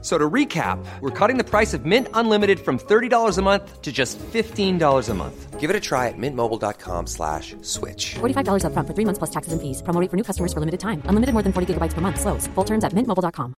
So to recap, we're cutting the price of Mint Unlimited from $30 a month to just $15 a month. Give it a try at mintmobile.com slash switch. $45 upfront for three months plus taxes and fees. Promo rate for new customers for limited time. Unlimited more than 40 gigabytes per month. Slows. Full terms at mintmobile.com.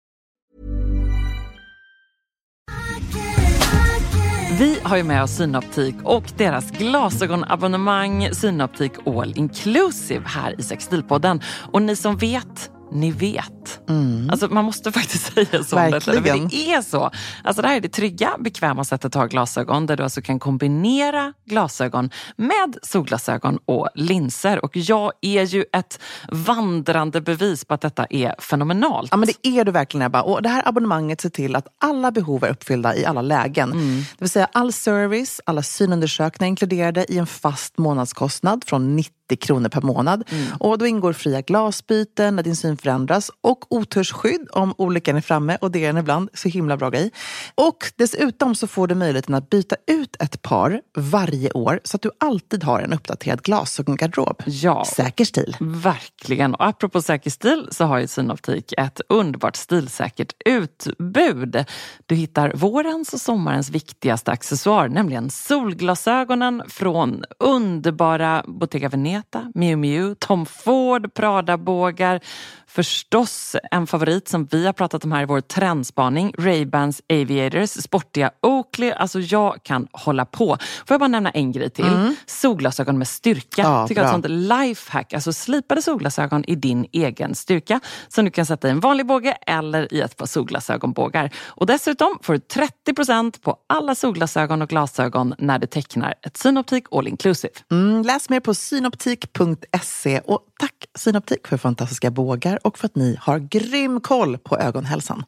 Vi har ju med oss Synoptik och deras glasögonabonnemang Synoptik All Inclusive här i Sextilpodden. Och ni som vet ni vet. Mm. Alltså, man måste faktiskt säga så. Verkligen. det är så. Alltså, det här är det trygga, bekväma sättet att ha glasögon där du alltså kan kombinera glasögon med solglasögon och linser. Och jag är ju ett vandrande bevis på att detta är fenomenalt. Ja, men det är du verkligen Ebba. Och det här abonnemanget ser till att alla behov är uppfyllda i alla lägen. Mm. Det vill säga all service, alla synundersökningar inkluderade i en fast månadskostnad från 90 kronor per månad. Mm. Och då ingår fria glasbyten när din syn förändras och otursskydd om olyckan är framme och det är den ibland. Så himla bra grej. Och dessutom så får du möjligheten att byta ut ett par varje år så att du alltid har en uppdaterad glasögongarderob. Ja, säker stil. Verkligen. Och apropå säker stil så har ju Synoptik ett underbart stilsäkert utbud. Du hittar vårens och sommarens viktigaste accessoar, nämligen solglasögonen från underbara Bottega Veneta, Miu Miu, Tom Ford, Prada-bågar, Förstås en favorit som vi har pratat om här i vår trendspaning, Ray-Bans Aviators, sportiga Oakley. Alltså jag kan hålla på. Får jag bara nämna en grej till? Mm. Solglasögon med styrka. Ja, Tycker jag är ett sånt lifehack. Alltså slipade solglasögon i din egen styrka som du kan sätta i en vanlig båge eller i ett par solglasögonbågar. Och dessutom får du 30% på alla solglasögon och glasögon när du tecknar ett Synoptik All Inclusive. Mm, läs mer på synoptik.se och tack Synoptik för fantastiska bågar och för att ni har grym koll på ögonhälsan.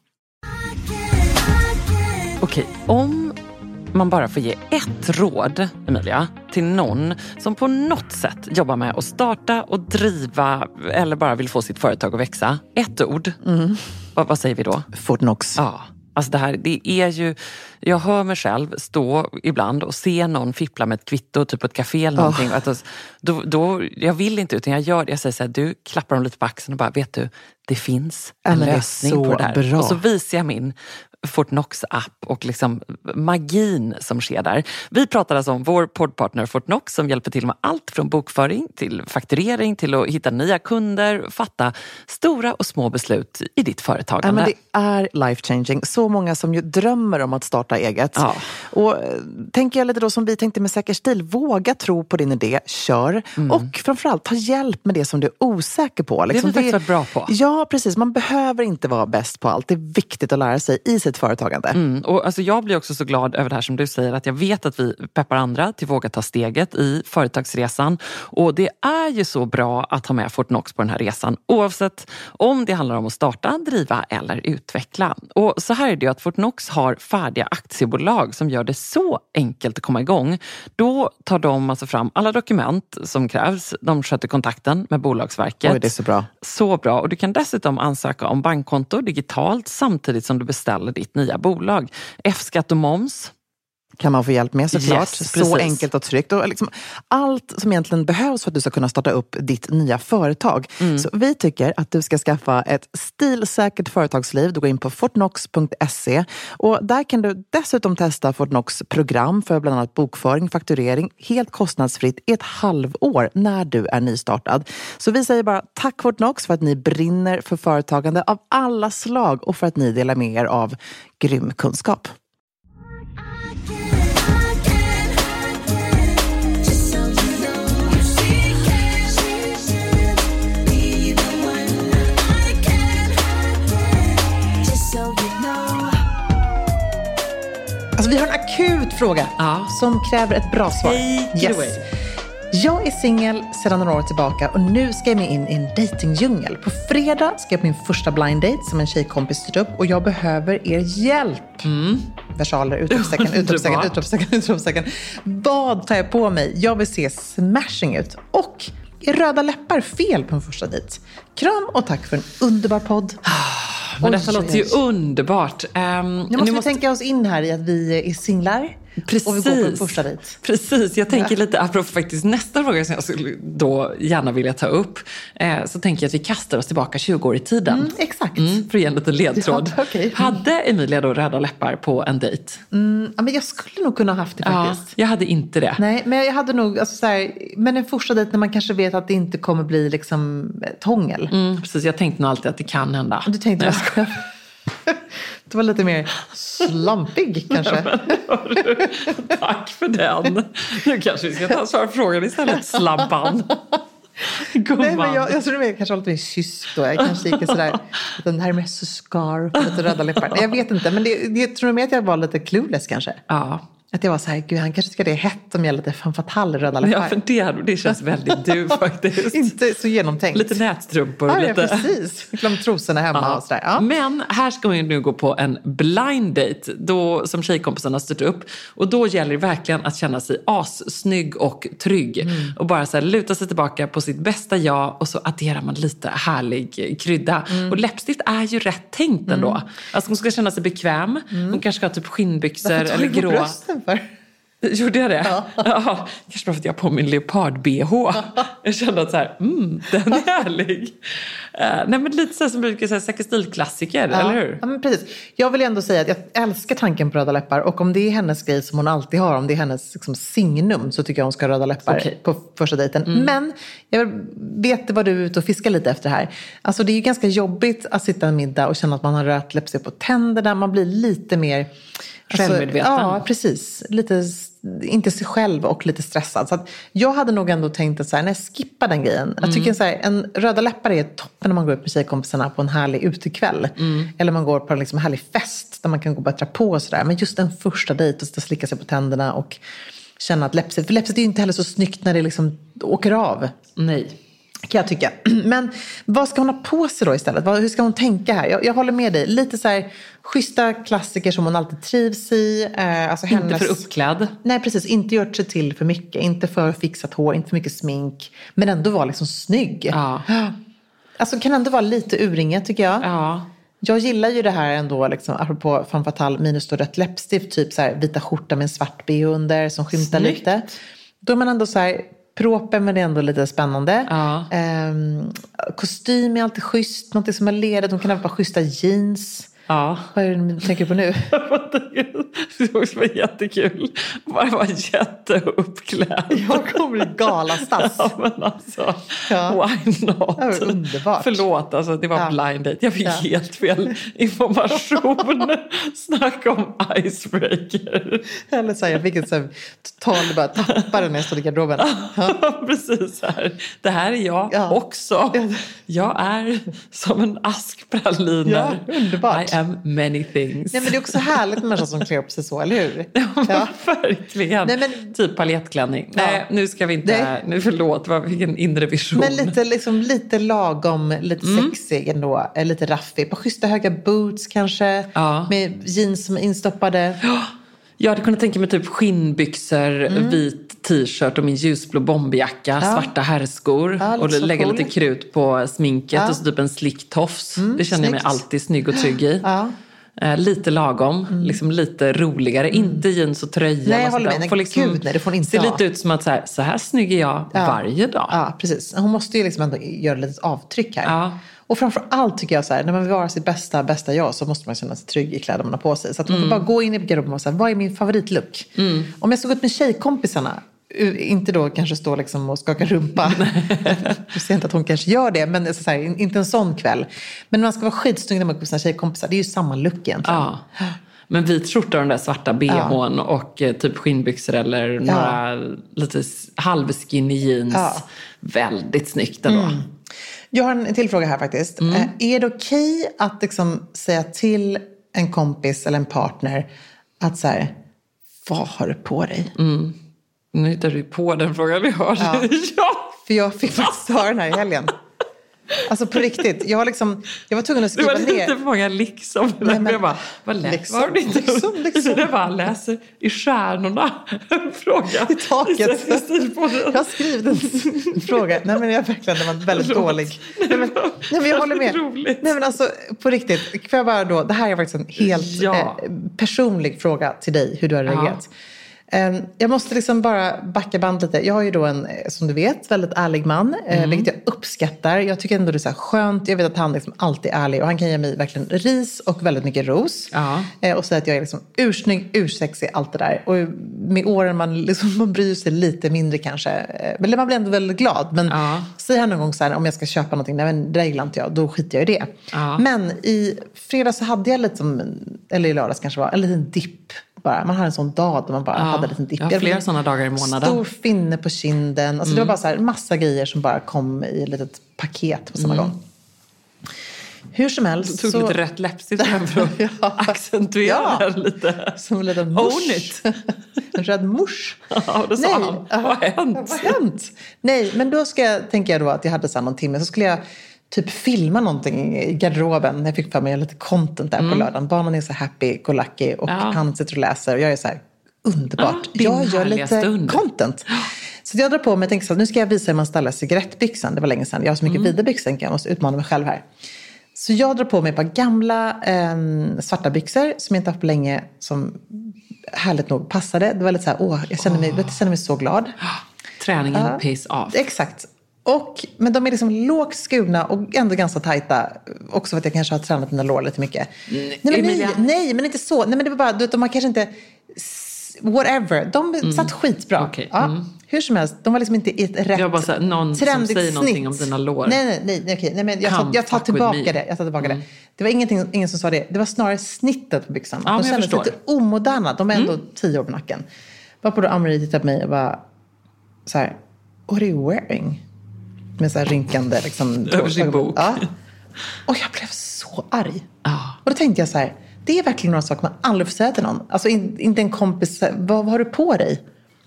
Okej, om man bara får ge ett råd, Emilia, till någon som på något sätt jobbar med att starta och driva eller bara vill få sitt företag att växa. Ett ord. Mm. Vad, vad, säger vi då? Fortnox. Ja. Alltså det här, det är ju, jag hör mig själv stå ibland och se någon fippla med ett kvitto, typ på ett café eller någonting. Oh. Att då, då, jag vill inte utan jag gör det. Jag säger så här, du klappar dem lite på axeln och bara, vet du, det finns en lösning på det här. Bra. Och så visar jag min Fortnox app och liksom magin som sker där. Vi pratar alltså om vår poddpartner Fortnox som hjälper till med allt från bokföring till fakturering till att hitta nya kunder, fatta stora och små beslut i ditt företagande. Ja, men det är life changing. Så många som ju drömmer om att starta eget. Ja. Och eh, tänker jag lite då som vi tänkte med Säker stil, våga tro på din idé, kör. Mm. Och framförallt ta hjälp med det som du är osäker på. Liksom, det har vi faktiskt varit bra på. Ja, precis. Man behöver inte vara bäst på allt. Det är viktigt att lära sig i sitt företagande. Mm. Och alltså jag blir också så glad över det här som du säger, att jag vet att vi peppar andra till att våga ta steget i företagsresan. Och det är ju så bra att ha med Fortnox på den här resan, oavsett om det handlar om att starta, driva eller utveckla. Och så här är det ju att Fortnox har färdiga aktiebolag som gör det så enkelt att komma igång. Då tar de alltså fram alla dokument som krävs. De sköter kontakten med Bolagsverket. Oj, det är så bra. Så bra. Och du kan dessutom ansöka om bankkonto digitalt samtidigt som du beställer ditt nya bolag. F-skatt och moms kan man få hjälp med såklart. Yes, så enkelt och tryggt. Och liksom allt som egentligen behövs för att du ska kunna starta upp ditt nya företag. Mm. Så vi tycker att du ska skaffa ett stilsäkert företagsliv. Du går in på fortnox.se och där kan du dessutom testa Fortnox program för bland annat bokföring, fakturering helt kostnadsfritt i ett halvår när du är nystartad. Så vi säger bara tack Fortnox för att ni brinner för företagande av alla slag och för att ni delar med er av grym kunskap. Vi har en akut fråga ja. som kräver ett bra svar. Hey, yes. Jag är singel sedan några år tillbaka och nu ska jag med in i en datingdjungel. På fredag ska jag på min första blind date som en tjejkompis styrt upp och jag behöver er hjälp. Mm. Versaler, utropstecken, utropstecken, utropstecken, utropstecken. Vad tar jag på mig? Jag vill se smashing ut. Och är röda läppar fel på en första dejt? Kram och tack för en underbar podd. Men detta låter ju underbart. Um, nu måste vi måste... tänka oss in här i att vi är singlar. Precis. Och vi går på en första dejt. Precis, jag tänker lite apropå faktiskt nästa fråga som jag skulle då gärna vilja ta upp. Eh, så tänker jag att vi kastar oss tillbaka 20 år i tiden. Mm, exakt. Mm, för att ge en liten ledtråd. Ja, okay. Hade Emilia då röda läppar på en dejt? Mm, ja, men jag skulle nog kunna ha haft det faktiskt. Ja, jag hade inte det. Nej, men jag hade nog, alltså, så här, men en första dejt när man kanske vet att det inte kommer bli liksom ett hångel. Mm, precis, jag tänkte nog alltid att det kan hända. Du tänkte det? Var lite mer slampig kanske. Men, tack för den. Nu kanske vi ska ta svar på frågan istället, slampan. Nej, men jag, jag tror jag kanske var lite mer kysk då. Jag kanske gick sådär, den här med scarf, lite röda läppar. Nej, jag vet inte, men det, jag tror mer att jag var lite clueless kanske. Ja. Att jag var så här, gud han kanske tycker det är hett om jag lite femme fatale röda läppar. Ja, för det, det känns väldigt du faktiskt. inte så genomtänkt. Lite nätstrumpor. Ja, lite... ja precis. Glömt trosorna hemma ja. och sådär. Ja. Men här ska vi nu gå på en blind date då, som tjejkompisarna har styrt upp. Och då gäller det verkligen att känna sig assnygg och trygg. Mm. Och bara så här, luta sig tillbaka på sitt bästa jag och så adderar man lite härlig krydda. Mm. Och läppstift är ju rätt tänkt ändå. Mm. Alltså hon ska känna sig bekväm. Mm. Hon kanske ska ha typ skinnbyxor eller grå. För? Gjorde jag det? Ja. ja kanske bara för att jag har på mig en leopard-bh. Jag kände att så här, mm, den är härlig. Uh, nej, men lite så som brukar säga, säker stilklassiker, ja. eller hur? Ja, men precis. Jag vill ändå säga att jag älskar tanken på röda läppar. Och om det är hennes grej som hon alltid har, om det är hennes liksom, signum, så tycker jag hon ska ha röda läppar okay. på första dejten. Mm. Men jag vet vad du är ute och fiskar lite efter här. Alltså det är ju ganska jobbigt att sitta en middag och känna att man har rött läppstift på tänderna. Man blir lite mer Alltså, Självmedveten. Ja, precis. Lite, inte sig själv och lite stressad. Så jag hade nog ändå tänkt att så här, nej, skippa den grejen. Mm. Jag tycker så här, en röda läppar är toppen när man går ut med tjejkompisarna på en härlig utekväll. Mm. Eller man går på en liksom härlig fest där man kan gå och bättra på och sådär. Men just en första dejt och slicka sig på tänderna och känna att läppstift, för läppstift är ju inte heller så snyggt när det liksom åker av. Nej kan jag tycka. Men vad ska hon ha på sig då istället? Hur ska hon tänka här? Jag, jag håller med dig. Lite så här schyssta klassiker som hon alltid trivs i. Eh, alltså hennes... Inte för uppklädd. Nej, precis. Inte gjort sig till för mycket. Inte för fixat hår, inte för mycket smink. Men ändå vara liksom snygg. Ja. Alltså kan ändå vara lite urringat tycker jag. Ja. Jag gillar ju det här ändå, liksom, apropå femme fatale minus då rött läppstift. Typ så här, vita skjorta med en svart bh under som skymtar Snyggt. lite. Då är man ändå så här proper men det är ändå lite spännande. Ja. Um, kostym är alltid schysst, någonting som är ledigt. De kan ha ett par schyssta jeans. Ja. Vad är det du tänker på nu? det var jättekul. Bara var jätteuppklädd. Jag kommer i galastass. Ja, men alltså, ja. why not? Det var underbart. Förlåt, alltså, det var ja. blind date. Jag fick ja. helt fel information. Snacka om icebreaker. Eller så här, jag fick en sån total, bara tappade när jag stod i garderoben. Ja. Precis, här. det här är jag också. Jag är som en ask praliner. Ja, underbart am many things. Nej, men det är också härligt med människor som klär upp sig så, eller hur? Ja, verkligen. Nej, men, typ paljettklänning. Ja. Nej, nu ska vi inte... Nej. Nu förlåt, vilken inre vision. Men lite, liksom, lite lagom, lite mm. sexig ändå. Eh, lite raffig. På schyssta höga boots kanske. Ja. Med jeans som är instoppade. Jag hade kunnat tänka mig typ skinnbyxor, mm. vit t-shirt och min ljusblå bomberjacka, ja. svarta herrskor ja, och lägga cool. lite krut på sminket ja. och så typ en slick tofs. Mm, det känner snyggt. jag mig alltid snygg och trygg i. Eh, lite lagom, mm. liksom lite roligare. Mm. Inte jeans och tröja. Nej, jag håller med. Får liksom, Gud, nej, det får inte se lite ut som att så här, så här snygg är jag varje dag. Ja, precis. Hon måste ju liksom ändå göra ett litet avtryck här. Ja. Och framför allt tycker jag så här, när man vill vara sitt bästa, bästa jag så måste man känna sig trygg i kläderna man har på sig. Så att man mm. får bara gå in i garderoben och säga, vad är min favoritlook? Mm. Om jag såg ut med tjejkompisarna, inte då kanske stå liksom och skaka rumpa. jag ser inte att hon kanske gör det, men så här, inte en sån kväll. Men man ska vara skitsnygg när man går på sina tjejkompisar. Det är ju samma look egentligen. Ja. Men vit skjorta och den där svarta bhn ja. och eh, typ skinnbyxor eller några ja. lite halvskinny jeans. Ja. Väldigt snyggt ändå. Mm. Jag har en till fråga här faktiskt. Mm. Eh, är det okej okay att liksom säga till en kompis eller en partner att så här, vad har du på dig? Mm. Nu hittar du på den frågan vi har. Ja. ja. För jag fick faktiskt svara den här i helgen. Alltså på riktigt. Jag, har liksom, jag var tvungen att skriva ner. Det var lite för många liksom. Nej, men, jag bara, vad läser liksom, var inte? Liksom, liksom. Jag bara läser i stjärnorna. fråga. I taket. Jag har skrivit en fråga. Nej men jag verkligen, den var väldigt Förlåt. dålig. Nej men, nej, men jag håller med. Roligt. Nej men alltså på riktigt. Får jag bara då, det här är faktiskt en helt ja. eh, personlig fråga till dig. Hur du har reagerat. Ja. Ehm, jag måste liksom bara backa band lite. Jag har ju då en, eh, som du vet, väldigt ärlig man. Eh, mm. Vilket jag uppskattar. Jag tycker ändå det är så skönt. Jag vet att han liksom alltid är ärlig. Och han kan ge mig verkligen ris och väldigt mycket ros. Ja. Eh, och säga att jag är liksom ursnygg, ursexig, allt det där. Och med åren man, liksom, man bryr sig lite mindre kanske. Men man blir ändå väldigt glad. Men ja. säger han någon gång så här, om jag ska köpa någonting, nej men det där gillar inte jag. Då skiter jag i det. Ja. Men i fredags så hade jag lite som, eller i lördags kanske var, en liten dipp bara, man har en sån dag då man bara ja, hade en liten dipp. Jag har flera sådana dagar i månaden. Stor finne på kinden. Alltså mm. Det var bara så här, massa grejer som bara kom i ett litet paket på samma mm. gång. Hur som helst. Du tog så... lite rött läppstift för att ja. accentuera ja. lite. Som en liten musch. en röd musch. Ja, då sa Nej. han. Vad har hänt? Vad har hänt? Nej, men då ska jag, tänker jag då att jag hade så någon timme. Så skulle jag typ filma någonting i garderoben. Jag fick för mig lite content där mm. på lördagen. Barnen är så happy, go lucky och ja. han sitter och läser och jag är så här underbart. Ah, jag gör lite stund. content. Så jag drar på mig och tänker så här, nu ska jag visa hur man ställer cigarettbyxan. Det var länge sedan. Jag har så mycket mm. videobyxor jag måste utmana mig själv här. Så jag drar på mig ett par gamla eh, svarta byxor som jag inte haft på länge. Som härligt nog passade. Det var lite så här, åh, jag känner mig, oh. jag mig så glad. Träningen uh, pays off. Exakt. Och, men de är liksom lågt skurna och ändå ganska tajta. Också för att jag kanske har tränat mina lår lite mycket. Nej, nej, men, nej, nej, men inte så. Nej, men det var bara, du vet, de har kanske inte... Whatever. De mm. satt skitbra. Okay. Ja, mm. Hur som helst, de var liksom inte i ett rätt jag bara så här, någon trendigt som säger snitt. någonting om dina lår. Nej, nej, nej, nej, nej men jag, tar, jag tar tillbaka det. Jag tar tillbaka mm. det. Det var ingenting, ingen som sa det. Det var snarare snittet på byxan. Ja, de kändes lite omoderna. De är ändå mm. tio år på nacken. Varpå då Amri tittade på mig och bara så här, what are you wearing? Med så här rynkande... Liksom, Över sin bok. Ja. Och jag blev så arg. Ah. Och då tänkte jag så här, det är verkligen några saker man aldrig får säga till någon. Alltså in, inte en kompis, vad, vad har du på dig?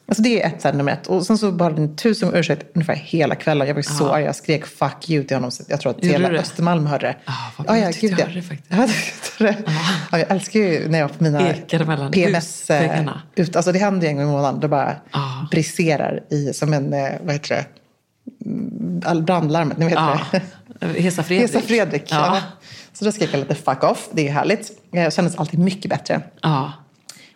Alltså det är ett, så här, nummer ett. Och sen så bad han tusen ursäkt ungefär hela kvällen. Jag blev så arg. Jag skrek fuck you till honom. Jag tror att hela Östermalm hörde det. Ah, vad ah, ja, gud, ja. det faktiskt. Ja, ah. jag älskar ju när jag var på mina PMS. Eh, ut, alltså det händer ju en gång i månaden. Det bara ah. briserar i, som en, eh, vad heter det? Brandlarmet, ni vet ja. det? Hesa Fredrik. Hesa Fredrik, ja. ja. Så då skrek jag lite fuck off, det är härligt. Jag kändes alltid mycket bättre. Ja.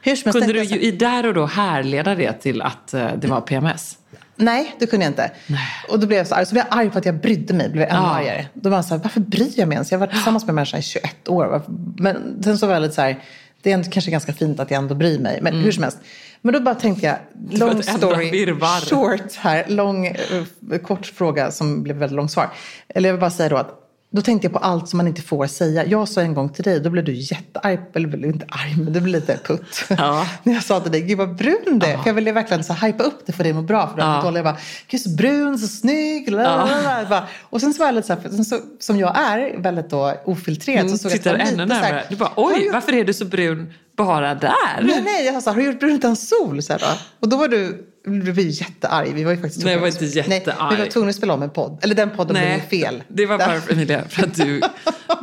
Hur kunde du ju där och då härleda det till att uh, det var PMS? Nej, det kunde jag inte. Nej. Och då blev jag så arg. Så blev jag arg för att jag brydde mig. Blev jag ännu ja. argare. Då var jag så här, varför bryr jag mig ens? Jag har varit tillsammans med människan i 21 år. Men sen så var jag lite så här, det är kanske ganska fint att jag ändå bryr mig. Men mm. hur som helst. Men då bara tänkte jag, long story short här, lång, eh, kort fråga som blev väldigt långt svar. Eller jag vill bara säga då att då tänkte jag på allt som man inte får säga. Jag sa en gång till dig, då blev du jättearg, eller inte arg, men du blev lite putt. Ja. När jag sa till dig, gud vad brun det är. Ja. För jag ville verkligen så hypa upp det för dig mår bra. För ja. dålig. Jag bara, gud så brun, så snygg. Ja. Och sen så var jag lite så här, så, som jag är, väldigt då ofiltrerad. Mm, så såg tittar ännu närmare. Du bara, oj, varför är du så brun bara där? Nej, nej jag sa har du gjort brun utan sol? Så här, då? Och då var du du blev jättearg. Vi var ju faktiskt Nej, jag var inte jättearg. Nej, vi var tvungna att spela om en podd. Eller den podden Nej, blev fel. Det var bara för Emilia, för att du,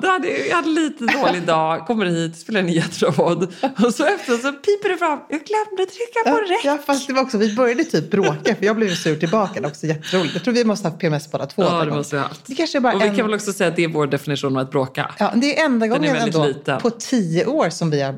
du hade, jag hade lite dålig dag, kommer hit, spelar en jättebra podd. Och så efter så piper det fram, jag glömde trycka på rätt. Ja, fast det var också, vi började typ bråka, för jag blev sur tillbaka. Det också jätteroligt. Jag tror vi måste ha haft PMS båda två. Ja, det måste vi ha haft. Det kanske bara och vi en... kan väl också säga att det är vår definition av att bråka. Ja, det är enda gången är ändå liten. på tio år som vi har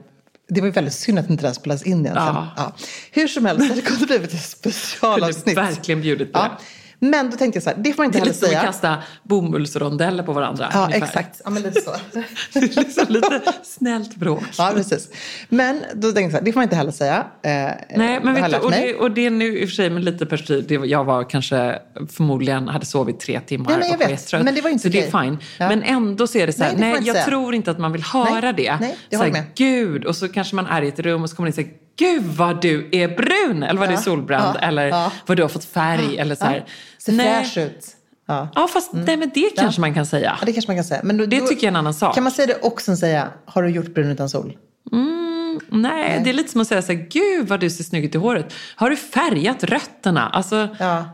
det var ju väldigt synd att inte den spelas in igen. Ja. Ja. Hur som helst, det kunde blivit ett specialavsnitt. Kunde verkligen bjudit på ja. Men då tänkte jag så här, det får man inte heller säga. Det är lite som att kasta bomullsrondeller på varandra. Ja, ungefär. exakt. Ja, men lite så. det är liksom lite snällt bråk. Ja, precis. Men då tänkte jag så här, det får man inte heller säga. Eh, Nej, men vet du, och det, och det är nu i och för sig med lite perspektiv. Jag var kanske förmodligen hade sovit tre timmar nej, jag vet. Men det var inte Så det är fine. Ja. Men ändå så är det så här, nej, nej jag säga. tror inte att man vill höra nej, det. Nej, det så här. Gud, och så kanske man är i ett rum och så kommer man in och säger Gud vad du är brun! Eller vad ja. du är solbränd. Ja. Eller ja. vad du har fått färg. Eller så här ser fräsch ut. Ja, ja fast mm. nej, men det kanske man kan säga. Ja, det kanske man kan säga. Men då, det tycker jag är en annan sak. Kan man säga det och sen säga, har du gjort brun utan sol? Mm, nej, nej, det är lite som att säga så här, gud vad du ser snygg ut i håret. Har du färgat rötterna? Alltså, ja.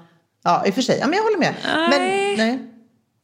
ja, i och för sig. Ja, men jag håller med. Nej. Men, nej.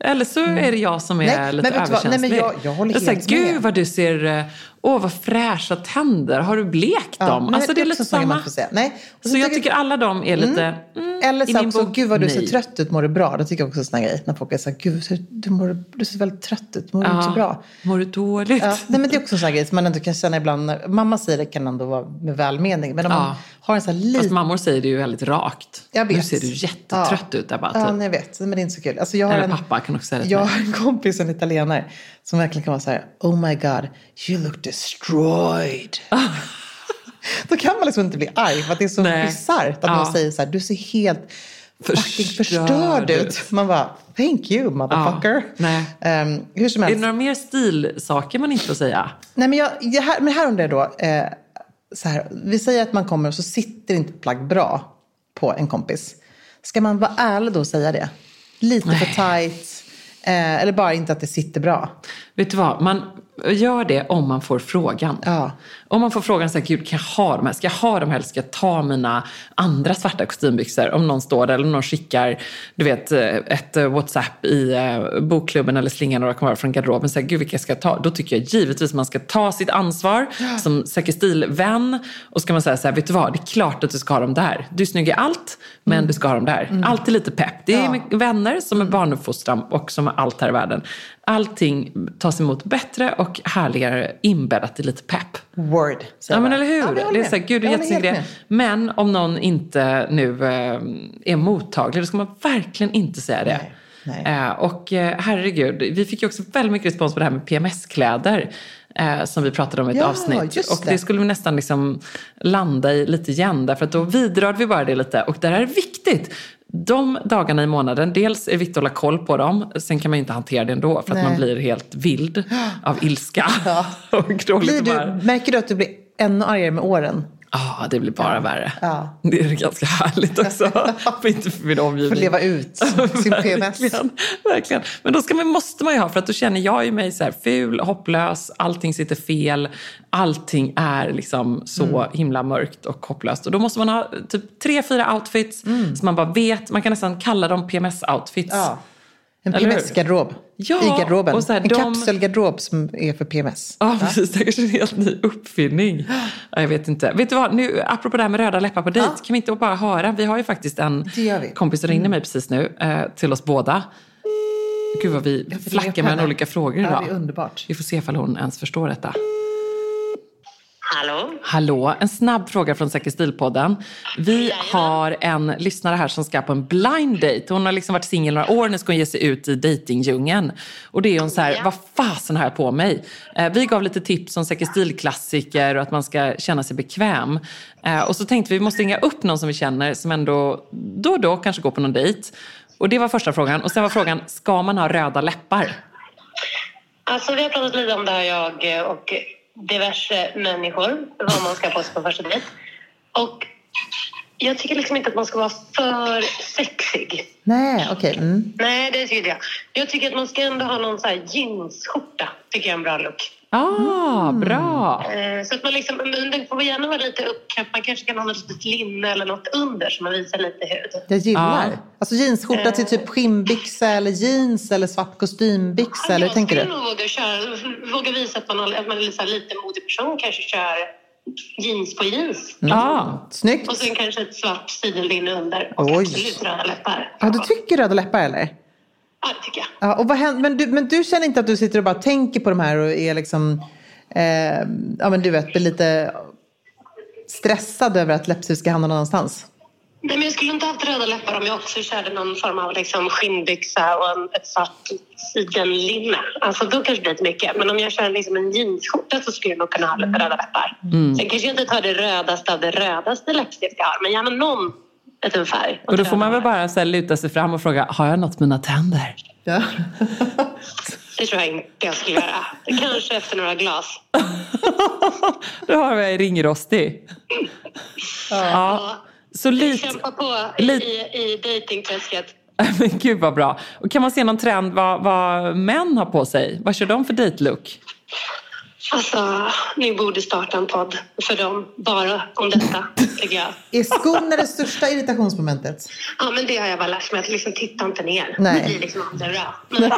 Eller så är det jag som är Nej, lite men överkänslig. Nej, men jag- jag håller är så här, helt. Gud vad du ser, eh, åh vad fräscha tänder, har du blekt dem? men Alltså det är lite man samma. Nej. Och Så jag tycker alla de är lite, mm, Eller i så också, bok, gud vad du ser trött ut, mår du bra? Det tycker jag också är en sån grej. När folk är så här, gud så- du, mår, du ser väldigt trött ut, mår du inte så bra? Mår du dåligt? Ja, nej, men det är också en sån grej som man ändå kan känna ibland. När, mamma säger det kan ändå vara med välmening. Men om man Ja. har en sån här Fast liten... mammor säger det ju väldigt rakt. Jag vet. Nu ser du jättetrött ut där bara. Ja, Typ. nej, jag vet. Men det är inte så kul. Alltså, jag har Eller en, pappa kan också säga det Jag har en kompis, en italienare, som verkligen kan vara så här, oh my god, you look destroyed. Då kan man liksom inte bli arg, för att det är så Nej. bisarrt att Ja. någon säger så här, du ser helt fucking Förstörd förstörd ut. Man bara, thank you motherfucker. nej. Ehm, hur som Är helst. det några mer stilsaker man inte får säga? Nej, men, jag, det här, men här undrar jag då, eh, så här, vi säger att man kommer och så sitter inte ett plagg bra på en kompis. Ska man vara ärlig då och säga det? Lite för tight, eh, eller bara inte att det sitter bra? Vet du vad, man gör det om man får frågan. Ja. Om man får frågan så här, gud kan jag ha de här? Ska jag ha de här eller ska jag ta mina andra svarta kostymbyxor? Om någon står där eller någon skickar, du vet, eh, ett eh, WhatsApp i eh, bokklubben eller slingar några kommer från garderoben. Så här, gud vilka ska jag ta? Då tycker jag givetvis man ska ta sitt ansvar som säker stilvän. Och ska man säga så här, vet du vad, det är klart att du ska ha dem där. Du är snygg i allt, men du ska ha dem där. Alltid lite pepp. Det är Ja. med vänner som är barnuppfostran och som är allt här i världen. Allting tas emot bättre och härligare inbäddat i lite pepp. Word. Ja men eller hur? Ja, men det är så här, gud det är jättesnygg. Men om någon inte nu eh, är mottaglig, då ska man verkligen inte säga det. Nej, nej. Eh, och eh, herregud, vi fick ju också väldigt mycket respons på det här med PMS-kläder. Som vi pratade om i ett Ja, avsnitt. just och det. det skulle vi nästan liksom landa i lite igen. Därför att då vidrörde vi bara det lite. Och det här är viktigt. De dagarna i månaden, dels är viktigt att hålla koll på dem. Sen kan man inte hantera det ändå för att Nej. man blir helt vild av ilska. och dåligt Blir du, märker du att du blir ännu argare med åren? Ja, det blir bara värre. Ja. Det är ganska härligt också. för inte för min omgivning. Får leva ut sin PMS. Verkligen, verkligen. Men då ska man, måste man ju ha, för att då känner jag ju mig så här ful, hopplös, allting sitter fel, allting är liksom så Mm. himla mörkt och hopplöst. Och då måste man ha typ tre, fyra outfits Mm. som man bara vet, man kan nästan kalla dem PMS-outfits. Ja. En? PMS-garderob. Ja, I garderoben. och så här, en de- kapselgarderob som är för PMS. Ja, precis. Det är kanske är en helt ny uppfinning. Ja, jag vet inte. Vet du vad, nu, apropå det här med röda läppar på dejt, kan vi inte bara höra? Vi har ju faktiskt en kompis som ringde mig precis nu, eh, till oss båda. Gud vad vi flackar mellan olika frågor Ja, idag. det är underbart. Vi får se ifall hon ens förstår detta. Hallå? Hallå, en snabb fråga från Säker stil-podden. Vi har en lyssnare här som ska på en blind date. Hon har liksom varit singel några år, nu ska hon ge sig ut i datingdjungeln. Och det är hon så här, Ja. vad fasen har jag på mig? Eh, vi gav lite tips om Säker stil-klassiker och att man ska känna sig bekväm. Eh, och så tänkte vi, vi måste ringa upp någon som vi känner som ändå då och då kanske går på någon dejt. Och det var första frågan. Och sen var frågan, ska man ha röda läppar? Alltså, vi har pratat lite om det här, jag och diverse människor, vad man ska ha på sig på första dejt. Och jag tycker liksom inte att man ska vara för sexig. Nej, okej. Mm. Nej, det tycker jag. Jag tycker att man ska ändå ha någon så här jeansskjorta, tycker jag är en bra look. Ah, Mm. bra! Eh, Så att man liksom, men det får gärna vara lite uppknäppt. Man kanske kan ha något litet linne eller något under så man visar lite hud. Jag gillar. Ja. Alltså jeansskjorta till typ skinnbyxa eller jeans eller svart kostymbyxa. Eller hur jag tänker skulle du? nog våga, köra, våga visa att man, har, att man är lite, lite modig person. Kanske kör jeans på jeans. Ah. Snyggt. Och sen kanske ett svart sidenlinne under. Och Oj. absolut röda läppar. Ja, du tycker röda läppar eller? Ja, det tycker jag. Ja, och vad händer, men, du, men du känner inte att du sitter och bara tänker på de här och är liksom, eh, ja men du vet, blir lite stressad över att läppstift ska hamna någon annanstans? Nej, men jag skulle inte haft röda läppar om jag också körde någon form av liksom skinnbyxa och en, ett svart sidenlinne. Alltså då kanske det blir mycket. Men om jag kör liksom en jeansskjorta så skulle jag nog kunna ha lite röda läppar. Sen kanske jag inte tar det rödaste av det rödaste läppstift jag har. Men gärna någon liten färg. Och då får man väl bara så här luta sig fram och fråga, har jag något på mina tänder? Ja. Det tror jag inte jag skulle göra. Kanske efter några glas. Då har jag ringrostig. Ja. Så lite... Kämpa på i, i dejtingträsket. Men gud vad bra. Och kan man se någon trend vad, vad män har på sig? Vad kör de för dejtlook? Alltså, ni borde starta en podd för dem, bara om detta, tycker jag. Är skon det största irritationsmomentet? Ja, men det har jag bara lärt mig, att liksom titta inte ner. Nej. Det blir liksom aldrig bra. Men det,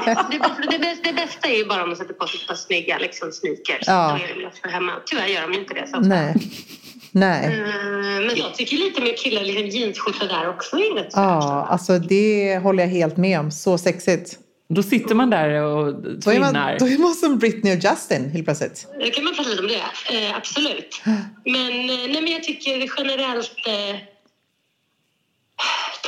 det, det, det, bästa är ju bara om de sätter på sig ett par snygga liksom, sneakers. Ja. Då är det lätt för hemma. Tyvärr gör de inte det så ofta. Nej. Nej. Mm, Men jag tycker lite mer killar, liksom jeansskjorta där också är rätt Ja, alltså det håller jag helt med om. Så sexigt. Då sitter man där och Då är man, tvinnar. då är man som Britney och Justin helt plötsligt. Det kan man prata lite om det, eh, absolut. Men, eh, nej, men jag tycker generellt eh,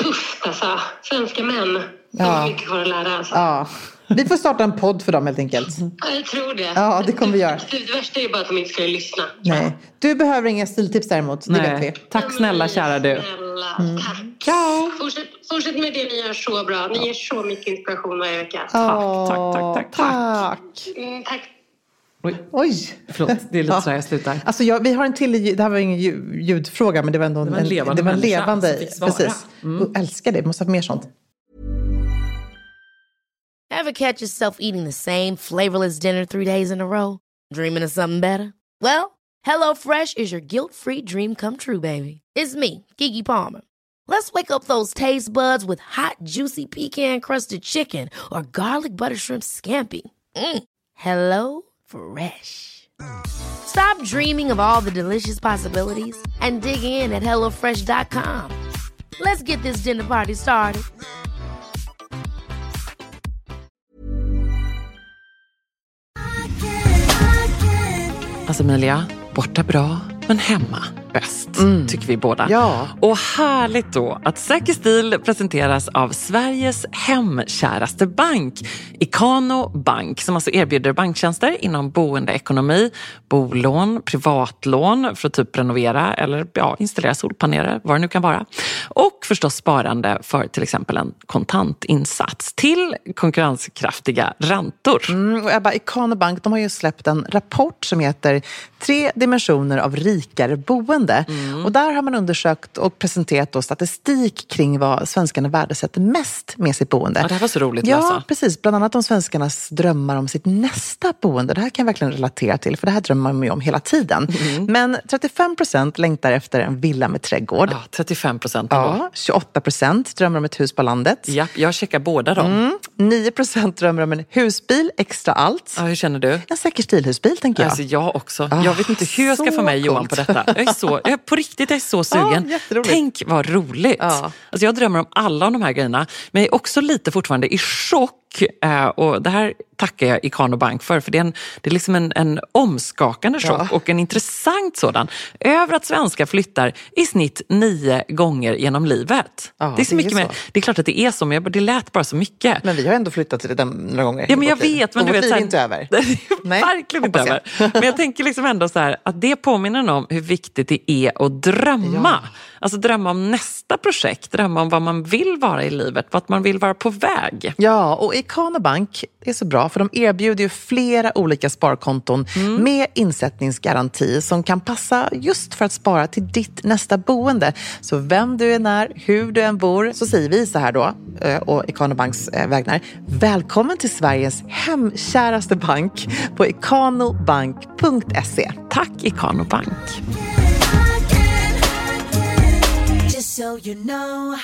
tufft alltså. Svenska män. De Ja. har mycket kvar att lära alltså. Ja. Vi får starta en podd för dem helt enkelt. Ja, jag tror det. Ja, det kommer vi göra. Det, det värsta är ju bara att de inte ska lyssna. Nej. Du behöver inga stiltips däremot, det vet vi. Nej. Tack snälla kära du. Snälla, Mm. tack. Ciao! Fortsätt, fortsätt med det ni gör så bra. Ni ger så mycket inspiration varje vecka. Tack, tack, tack, tack. tack. Mm, tack. Oj, Oj. förlåt, det är lite Ja. så här jag slutar. Alltså jag, vi har en till, det här var ingen ljud- ljudfråga men det var ändå Det var en levande det var en levande precis. Jag älskar det, vi måste ha mer sånt. Ever catch yourself eating the same flavorless dinner three days in a row? Dreaming of something better? Well, HelloFresh is your guilt-free dream come true, baby. It's me, Gigi Palmer. Let's wake up those taste buds with hot, juicy pecan-crusted chicken or garlic butter shrimp scampi. Mm. Hello Fresh. Stop dreaming of all the delicious possibilities and dig in at HelloFresh.com. Let's get this dinner party started. Alltså Emilia, borta bra, men hemma bäst, tycker vi båda. Ja. Och härligt då att Säker stil presenteras av Sveriges hemkäraste bank, Ikano Bank, som alltså erbjuder banktjänster inom boendeekonomi, bolån, privatlån för att typ renovera eller ja, installera solpaneler, vad det nu kan vara. Och förstås sparande för till exempel en kontantinsats till konkurrenskraftiga räntor. Mm, och Ebba, Ikano Bank de har ju släppt en rapport som heter Tre dimensioner av rikare boende. Och där har man undersökt och presenterat då statistik kring vad svenskarna värdesätter mest med sitt boende. Ja, det här var så roligt att Ja, läsa. precis. Bland annat om svenskarnas drömmar om sitt nästa boende. Det här kan jag verkligen relatera till, för det här drömmer man ju om hela tiden. Men 35 procent längtar efter en villa med trädgård. Ja, 35 procent. Ja, 28 procent drömmer om ett hus på landet. Ja, jag checkar båda dem. Mm, 9 procent drömmer om en husbil, extra allt. Ja, hur känner du? En säker stilhusbil, tänker jag. Alltså jag också. Ah, jag vet inte hur jag ska få med Johan på detta. Jag är så, jag på riktigt, jag är så sugen. jätteroligt. Tänk vad roligt. Ja. Alltså jag drömmer om alla de här grejerna. Men jag är också lite fortfarande i chock. Eh, Och det här tackar jag Ikano Bank för. För det är, en, det är liksom en, en omskakande chock Ja. och en intressant sådan. Över att svenskar flyttar i snitt nio gånger genom livet. Ja, det är så det är mycket så. mer. Det är klart att det är så, men jag- det lät bara så mycket. Men vi har ändå flyttat till det några gånger. Ja, men jag vet. Men Och du vet, liv så är inte över. Det är Nej, verkligen inte över. Men jag tänker liksom ändå så här, att det påminner om hur viktigt det är att drömma. Alltså drömma om nästa projekt, drömma om vad man vill vara i livet, vart man vill vara på väg. Ja, och Ikano Bank är så bra för de erbjuder ju flera olika sparkonton Mm. med insättningsgaranti som kan passa just för att spara till ditt nästa boende. Så vem du än är, hur du än bor, så säger vi så här då, eh, och Ikano Banks eh, vägnar. Välkommen till Sveriges hemkäraste bank på ikanobank.se. Tack Ikano Bank. So you know.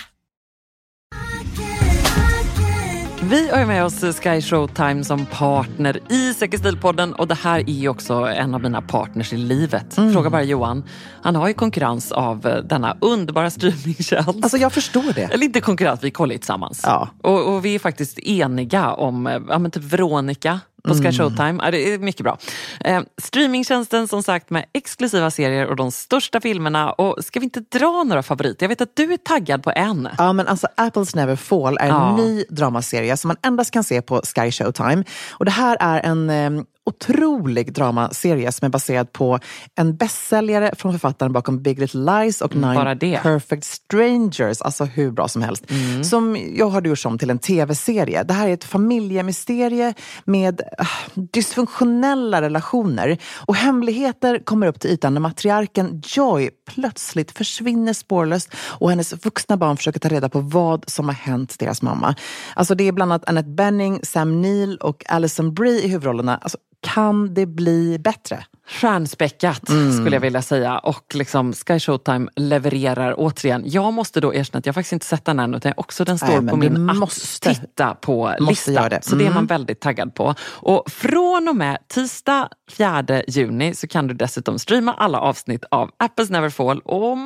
Vi har med oss Sky Showtime som partner i Säker och det här är ju också en av mina partners i livet. Mm. Fråga bara Johan. Han har ju konkurrens av eh, denna underbara streamingtjänst. Alltså jag förstår det. Eller inte konkurrens, vi kollar ju tillsammans. Ja. Och, och vi är faktiskt eniga om, eh, ja men typ Veronica på Sky Showtime. Ja, det är mycket bra. Eh, streamingtjänsten som sagt med exklusiva serier och de största filmerna. Och ska vi inte dra några favoriter? Jag vet att du är taggad på en. Ja, men alltså Apples Never Fall är en Ja. ny dramaserie som man endast kan se på Sky Showtime. Och det här är en eh, otrolig dramaserie som är baserad på en bästsäljare från författaren bakom Big Little Lies och Mm, Nine. Perfect Strangers. Alltså hur bra som helst. Mm. Som jag har gjort om till en tv-serie. Det här är ett familjemysterie med ah, dysfunktionella relationer. Och hemligheter kommer upp till ytan när matriarken Joy plötsligt försvinner spårlöst och hennes vuxna barn försöker ta reda på vad som har hänt deras mamma. Alltså det är bland annat Annette Bening, Sam Neill och Alison Brie i huvudrollerna. Alltså, Kan det bli bättre? Stjärnspäckat mm. skulle jag vilja säga och liksom Sky Showtime levererar återigen. Jag måste då erkänna att jag faktiskt inte sett den än utan också den står Nej, på min måste, att titta på lista. Det. Så det är man mm. väldigt taggad på. Och från och med tisdag 4 juni så kan du dessutom streama alla avsnitt av Apples Neverfall och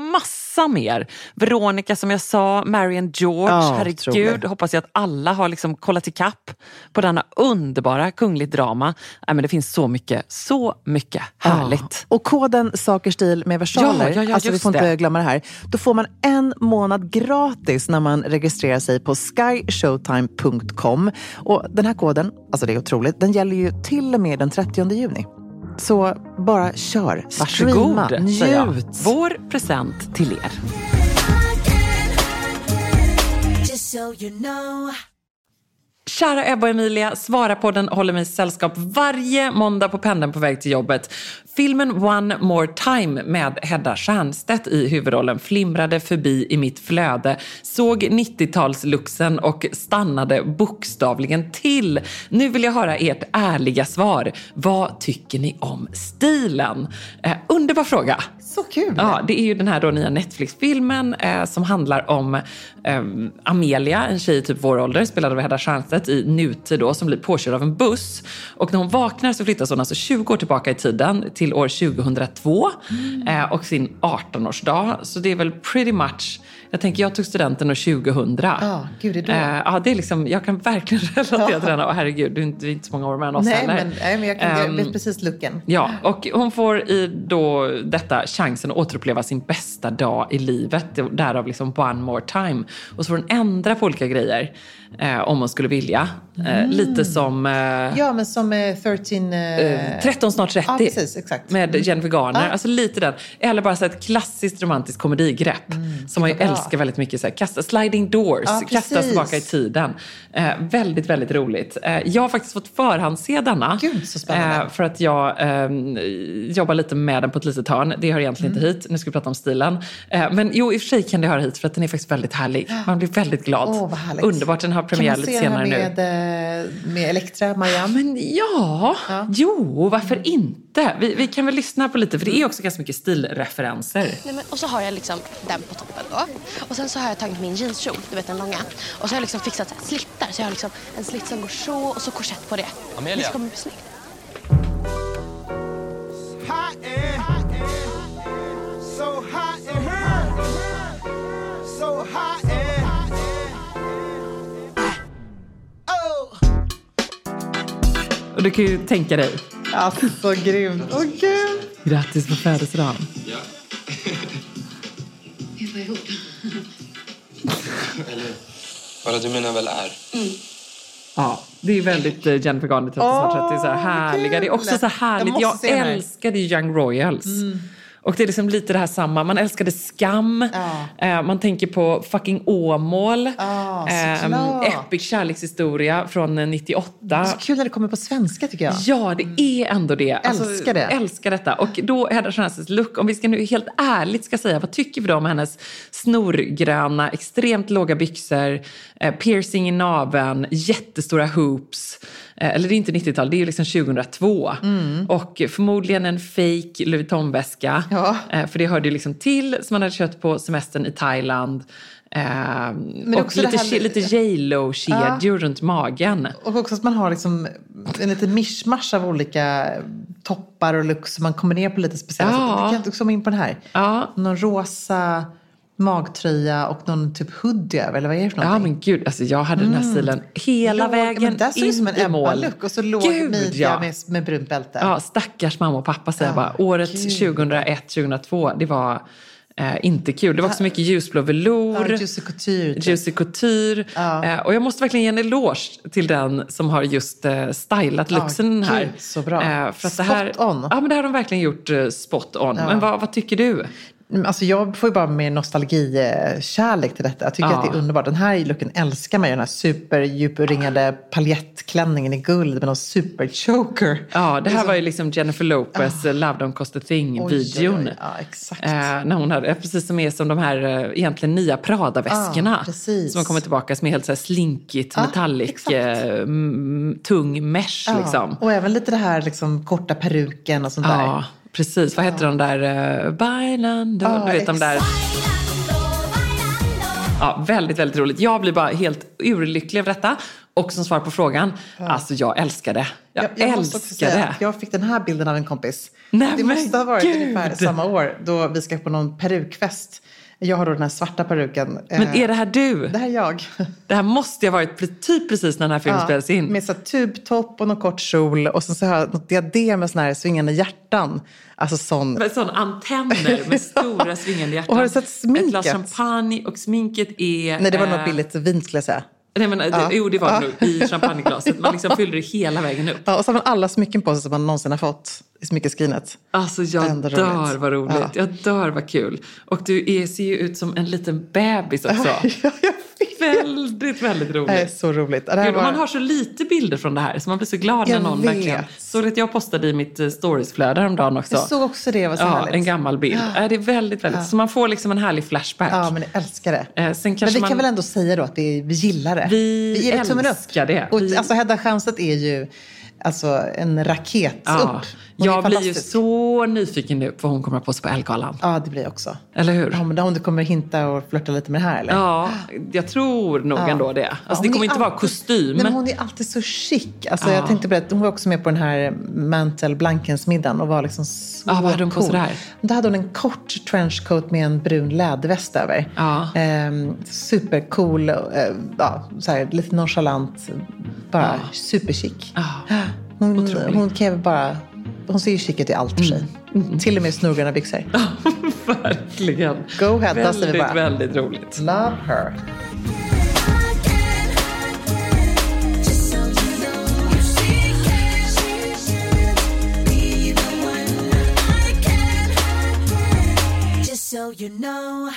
massa mer. Veronica som jag sa, Marion George, oh, herregud. Hoppas jag att alla har liksom kollat ikapp på denna underbara kungligt drama. Nej, men det finns så mycket, så mycket Härligt. Ja. Och koden Sakerstil med versaler, ja, ja, ja, alltså vi får det. inte glömma det här. Då får man en månad gratis när man registrerar sig på skyshowtime.com. Och den här koden, alltså det är otroligt, den gäller ju till och med den 30 juni. Så bara kör, Varsågod, streama, njut. Vår present till er. Just so you know. Kära Ebba och Emilia, svara podden håller mig sällskap varje måndag på pendeln på väg till jobbet. Filmen One More Time med Hedda Stiernstedt i huvudrollen flimrade förbi i mitt flöde, såg 90-talsluxen och stannade bokstavligen till. Nu vill jag höra ert ärliga svar. Vad tycker ni om stilen? Eh, underbar fråga! Så kul! Ja, det är ju den här då nya Netflix-filmen eh, som handlar om eh, Amelia, en tjej i typ vår ålder, spelad av Hedda Stiernstedt i nutid då, som blir påkörd av en buss. Och när hon vaknar så flyttas hon alltså 20 år tillbaka i tiden till år 2002 mm. eh, och sin 18-årsdag. Så det är väl pretty much jag tänker, jag tog studenten år 2000. Ja, gud, det är då. Eh, ja, det är liksom, jag kan verkligen relatera till den. Och herregud, du är inte, inte så många år mellan oss nej, heller. Men, nej, men jag, kan, um, vet precis looken. Ja, och hon får i då detta chansen att återuppleva sin bästa dag i livet. Därav liksom one more time. Och så får hon ändra på olika grejer eh, om hon skulle vilja. Eh, mm. Lite som... Eh, ja, men som 13... Eh, 13 snart 30. Ja, precis, exakt. Med mm. Jennifer Garner. Ja. Alltså lite den. Eller bara så ett klassiskt romantiskt komedigrepp. Mm. Som man ju älskar väldigt mycket. Så här, kasta, sliding doors, ja, kastas tillbaka i tiden. Eh, väldigt, väldigt roligt. Eh, jag har faktiskt fått förhandse denna. Gud, så spännande. för att jag ehm, jobbar lite med den på ett litet hörn. Det hör egentligen mm. inte hit. Nu ska vi prata om stilen. men jo, i och för sig kan det höra hit för att den är faktiskt väldigt härlig. Man blir väldigt glad. Oh, Underbart. Den har premiär lite senare nu. Man se den med, med Elektra, Marianne? Men ja, ja, jo, varför mm. inte? Vi, vi, kan väl lyssna på lite, för det är också ganska mycket stilreferenser. Nej, men, och så har jag liksom den på toppen då. Och sen så har jag tagit min jeanskjol, du vet den långa. Och så har jag liksom fixat så här, slittar. Så jag har liksom en slitt som går så och så korsett på det. Amelia. Det kommer bli snyggt. Och du kan ju tänka dig. Alltså grymt. Åh oh, gud. Grattis på födelsedagen. Ja. Vi var ihop. Eller, bara du menar väl är? Mm. Ja, det är väldigt eh, Jennifer Garner 30 oh, 30 så här härliga. Det är också så härligt. Jag, jag älskade Young Royals. Mm. Och det är liksom lite det här samma. Man älskade Skam. Ja. Eh, man tänker på fucking Åmål. Ja, eh, Epic kärlekshistoria från 98. Så kul när det kommer på svenska tycker jag. Ja, det är ändå det. Alltså, älskar det. Älskar detta. Och då Hedda Stiernstedts look, om vi ska nu helt ärligt ska säga, vad tycker vi då om hennes snorgröna, extremt låga byxor, eh, piercing i naveln, jättestora hoops. Eh, eller det är inte 90-tal, det är liksom 2002. Mm. Och förmodligen en fake Louis Vuitton-väska. Ja. Eh, för det hörde ju liksom till som man hade köpt på semestern i Thailand. Eh, och lite, här... lite J Lo-kedjor ja. runt magen. Och också att man har liksom en liten mischmasch av olika toppar och looks man kommer ner på lite speciella ja. sätt. Vi kan också komma in på den här. Ja. Någon rosa magtröja och någon typ hoodie över, eller vad är det för någonting? Ja men gud, alltså jag hade mm. den här mm. stilen hela låg, vägen men in som en Ebba-look och så låg gud, midja ja. med, med brunt bälte. Ja, stackars mamma och pappa säger jag bara. Året 2001-2002, det var Eh, inte kul. Det var också så mycket ljusblå velour. Ja, Juicy Couture. Typ. Juicy Couture. Ja. Eh, och jag måste verkligen ge en eloge till den som har just eh, stylat looksen ja, här. Så bra. Eh, för att spot det här, on. Ja, men det har de verkligen gjort eh, spot on. Men vad, vad tycker du? Alltså jag får ju bara mer nostalgikärlek till detta. Jag tycker Ja. att det är underbart. Den här looken älskar man ju. Den här superdjupringade paljettklänningen i guld med någon superchoker. Ja, det här var ju liksom Jennifer Lopez eh, Love Don't Cost a Thing-videon. Ja, exakt. Eh, när hon hade, precis som är som de här eh, egentligen nya Prada-väskorna. Ja, precis. som har kommit tillbaka som är helt så här slinkigt, Ja, metallic, eh, tung mesh liksom. Och även lite det här liksom, korta peruken och sånt där. Ja, precis. Vad heter de där? Uh, Bailando, Ja, du vet de där. Ja, väldigt, väldigt roligt. Jag blir bara helt urlycklig över detta. Och som svar på frågan, alltså jag älskar det. Jag, måste också älskar säga det. Jag fick den här bilden av en kompis. Nej, det måste ha varit gud. ungefär samma år då vi ska på någon perukfest. Jag har då den här svarta peruken. Men Eh, är det här du? Det här är jag. Det här måste ju ha varit typ precis när den här filmen spelades in. Med så tubtopp och någon kort kjol och sen så har jag något diadem med såna här svingande hjärtan. Alltså sån. Sådana antenner med stora svingande hjärtan. Och har du sett sminket? Ett glas champagne och sminket är... Nej, det var eh, något billigt vin skulle jag säga. Nej, men, Ja. det, jo, det var det Ja. nog i champagneglaset. Man liksom fyllde det hela vägen upp. Ja, och så har man alla smycken på sig som man någonsin har fått i smyckeskrinet. Alltså jag Ändå roligt. dör vad roligt. Ja. Jag dör vad kul. Och du är, ser ju ut som en liten bebis också. Ja, jag. Väldigt, väldigt roligt. Det är så roligt. Det Gud, var- Man har så lite bilder från det här så man blir så glad när Jag någon vet. verkligen... Såg att jag postade i mitt eh, storiesflöde häromdagen också. Jag såg också det, var så ja, härligt. en gammal bild. Äh, det är väldigt, väldigt... Så man får liksom en härlig flashback. Ja, men jag älskar det. Eh, sen Men vi man... kan väl ändå säga då att vi, vi gillar det. Vi upp. älskar det. Och, Vi- Alltså Hedda Stiernstedt är ju alltså, en raket Ja, upp. Hon jag blir ju så nyfiken nu på vad hon kommer ha på sig på Ellegalan. Ja, det blir jag också. Eller hur? Ja, men om du kommer hinta och flörta lite med det här eller? Ja, jag tror nog Ja. ändå det. Ja, Alltså, hon det kommer inte vara alltid- kostym. Nej, men hon är alltid så chic. Alltså, Ja. Jag tänkte på det, hon var också med på den här Mantel Blankens-middagen och var liksom så Ja, vad hade hon på sig där? Då hade hon en kort trenchcoat med en brun läderväst över. Ja. Ehm, supercool, eh, ja, så här, lite nonchalant, bara superchic. Ja. Hon, hon kan ju bara, hon ser ju chic ut i allt för sig. Mm. Till och med snurrorna byxor. Verkligen. Go Hedda, säger vi Väldigt, bara. väldigt roligt. Love her. Just so you know.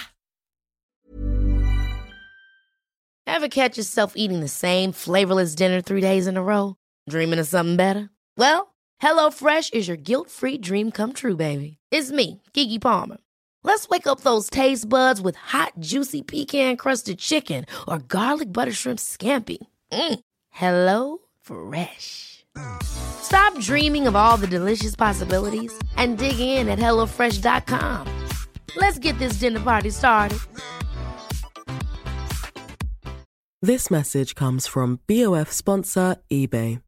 Ever catch yourself eating the same flavorless dinner three days in a row? Dreaming of something better? Well, HelloFresh is your guilt-free dream come true, baby. It's me, Kiki Palmer. Let's wake up those taste buds with hot, juicy pecan-crusted chicken or garlic butter shrimp scampi. Mm. Hello Fresh. Stop dreaming of all the delicious possibilities and dig in at HelloFresh.com. Let's get this dinner party started. This message comes from BOF sponsor eBay.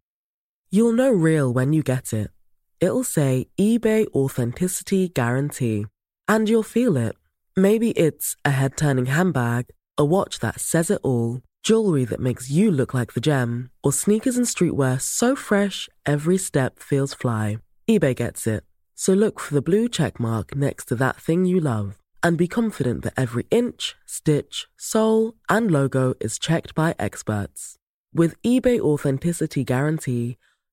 You'll know real when you get it. It'll say eBay Authenticity Guarantee. And you'll feel it. Maybe it's a head turning handbag, a watch that says it all, jewelry that makes you look like the gem, or sneakers and streetwear so fresh every step feels fly. eBay gets it. So look for the blue check mark next to that thing you love and be confident that every inch, stitch, sole, and logo is checked by experts. With eBay Authenticity Guarantee,